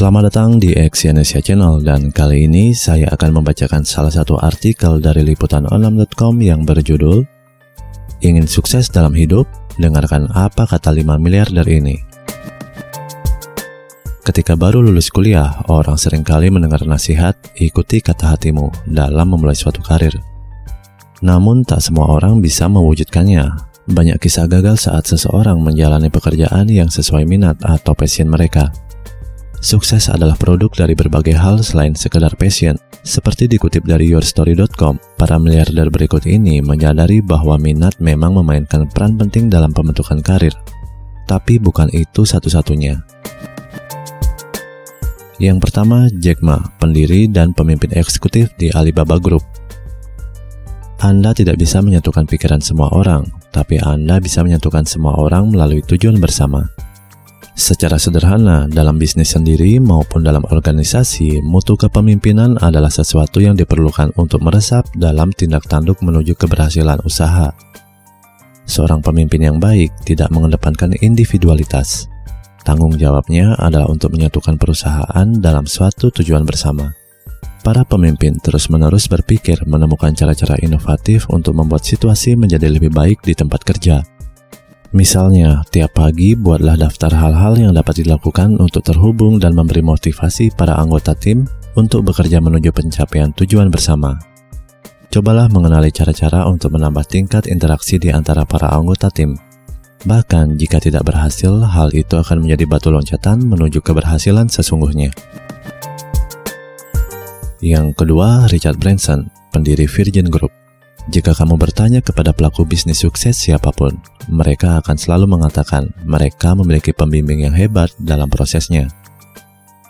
Selamat datang di Exyonesia Channel dan kali ini saya akan membacakan salah satu artikel dari liputanonline.com yang berjudul Ingin sukses dalam hidup? Dengarkan apa kata 5 miliarder ini. Ketika baru lulus kuliah, orang sering kali mendengar nasihat, ikuti kata hatimu dalam memulai suatu karir. Namun tak semua orang bisa mewujudkannya. Banyak kisah gagal saat seseorang menjalani pekerjaan yang sesuai minat atau passion mereka. Sukses adalah produk dari berbagai hal selain sekedar passion. Seperti dikutip dari yourstory.com, para miliarder berikut ini menyadari bahwa minat memang memainkan peran penting dalam pembentukan karir. Tapi bukan itu satu-satunya. Yang pertama, Jack Ma, pendiri dan pemimpin eksekutif di Alibaba Group. Anda tidak bisa menyatukan pikiran semua orang, tapi Anda bisa menyatukan semua orang melalui tujuan bersama. Secara sederhana, dalam bisnis sendiri maupun dalam organisasi, mutu kepemimpinan adalah sesuatu yang diperlukan untuk meresap dalam tindak tanduk menuju keberhasilan usaha. Seorang pemimpin yang baik tidak mengedepankan individualitas. Tanggung jawabnya adalah untuk menyatukan perusahaan dalam suatu tujuan bersama. Para pemimpin terus-menerus berpikir menemukan cara-cara inovatif untuk membuat situasi menjadi lebih baik di tempat kerja Misalnya, tiap pagi buatlah daftar hal-hal yang dapat dilakukan untuk terhubung dan memberi motivasi para anggota tim untuk bekerja menuju pencapaian tujuan bersama. Cobalah mengenali cara-cara untuk menambah tingkat interaksi di antara para anggota tim. Bahkan jika tidak berhasil, hal itu akan menjadi batu loncatan menuju keberhasilan sesungguhnya. Yang kedua, Richard Branson, pendiri Virgin Group. Jika kamu bertanya kepada pelaku bisnis sukses siapa pun, mereka akan selalu mengatakan mereka memiliki pembimbing yang hebat dalam prosesnya.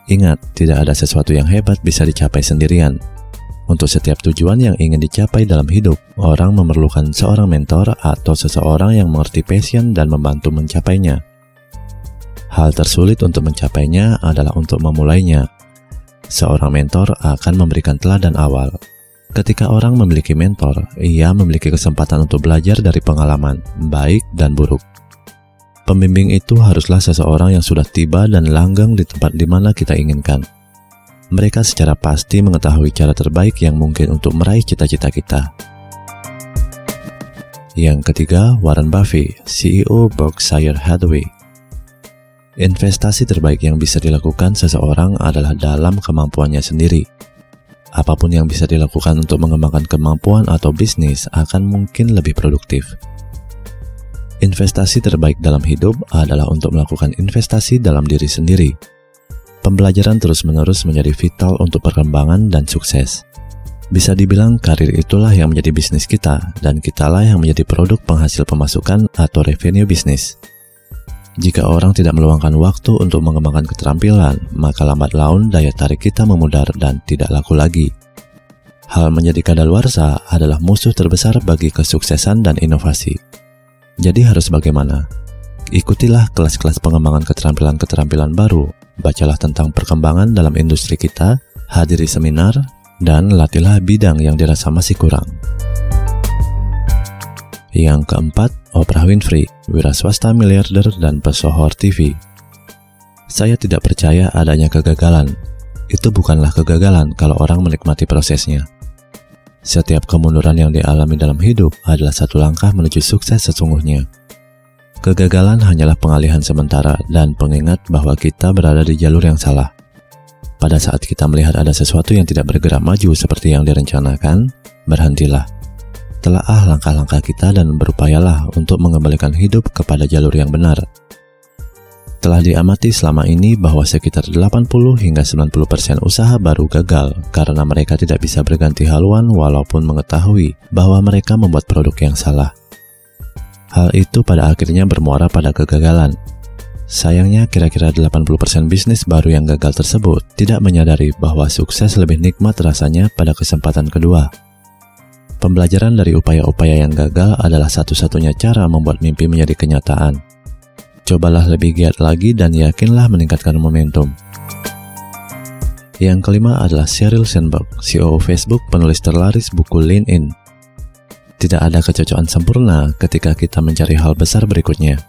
Ingat, tidak ada sesuatu yang hebat bisa dicapai sendirian. Untuk setiap tujuan yang ingin dicapai dalam hidup, orang memerlukan seorang mentor atau seseorang yang mengerti passion dan membantu mencapainya. Hal tersulit untuk mencapainya adalah untuk memulainya. Seorang mentor akan memberikan teladan awal, Ketika orang memiliki mentor, ia memiliki kesempatan untuk belajar dari pengalaman, baik dan buruk. Pembimbing itu haruslah seseorang yang sudah tiba dan langgang di tempat di mana kita inginkan. Mereka secara pasti mengetahui cara terbaik yang mungkin untuk meraih cita-cita kita. Yang ketiga, Warren Buffett, CEO Berkshire Hathaway. Investasi terbaik yang bisa dilakukan seseorang adalah dalam kemampuannya sendiri apa pun yang bisa dilakukan untuk mengembangkan kemampuan atau bisnis akan mungkin lebih produktif. Investasi terbaik dalam hidup adalah untuk melakukan investasi dalam diri sendiri. Pembelajaran terus-menerus menjadi vital untuk perkembangan dan sukses. Bisa dibilang karir itulah yang menjadi bisnis kita, dan kitalah yang menjadi produk penghasil pemasukan atau revenue bisnis. Jika orang tidak meluangkan waktu untuk mengembangkan keterampilan, maka lambat laun daya tarik kita memudar dan tidak laku lagi. Hal menjadi kadaluarsa adalah musuh terbesar bagi kesuksesan dan inovasi. Jadi harus bagaimana? Ikutilah kelas-kelas pengembangan keterampilan-keterampilan baru, bacalah tentang perkembangan dalam industri kita, hadiri seminar, dan latihlah bidang yang dirasa masih kurang. Yang keempat, Oprah Winfrey, wira swasta miliarder dan pesohor TV. Saya tidak percaya adanya kegagalan. Itu bukanlah kegagalan kalau orang menikmati prosesnya. Setiap kemunduran yang dialami dalam hidup adalah satu langkah menuju sukses sesungguhnya. Kegagalan hanyalah pengalihan sementara dan pengingat bahwa kita berada di jalur yang salah. Pada saat kita melihat ada sesuatu yang tidak bergerak maju seperti yang direncanakan, berhentilah Telaah langkah-langkah kita dan berupayalah untuk mengembalikan hidup kepada jalur yang benar. Telah diamati selama ini bahwa sekitar 80 hingga 90% usaha baru gagal karena mereka tidak bisa berganti haluan walaupun mengetahui bahwa mereka membuat produk yang salah. Hal itu pada akhirnya bermuara pada kegagalan. Sayangnya kira-kira 80% bisnis baru yang gagal tersebut tidak menyadari bahwa sukses lebih nikmat rasanya pada kesempatan kedua. Pembelajaran dari upaya-upaya yang gagal adalah satu-satunya cara membuat mimpi menjadi kenyataan. Cobalah lebih giat lagi dan yakinlah meningkatkan momentum. Yang kelima adalah Sheryl Sandberg, CEO Facebook, penulis terlaris buku Lean In. Tidak ada kecocokan sempurna ketika kita mencari hal besar berikutnya.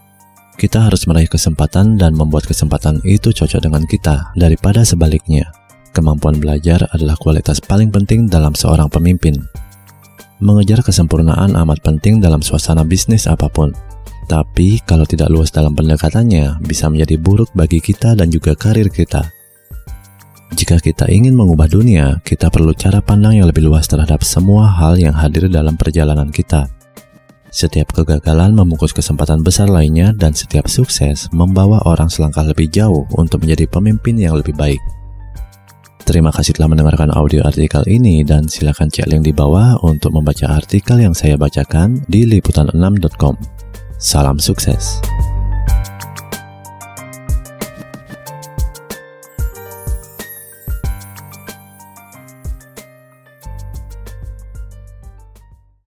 Kita harus meraih kesempatan dan membuat kesempatan itu cocok dengan kita daripada sebaliknya. Kemampuan belajar adalah kualitas paling penting dalam seorang pemimpin. Mengejar kesempurnaan amat penting dalam suasana bisnis apa pun. Tapi kalau tidak luas dalam pendekatannya, bisa menjadi buruk bagi kita dan juga karir kita. Jika kita ingin mengubah dunia, kita perlu cara pandang yang lebih luas terhadap semua hal yang hadir dalam perjalanan kita. Setiap kegagalan membungkus kesempatan besar lainnya dan setiap sukses membawa orang selangkah lebih jauh untuk menjadi pemimpin yang lebih baik. Terima kasih telah mendengarkan audio artikel ini dan silakan cek link di bawah untuk membaca artikel yang saya bacakan di liputan6.com. Salam sukses.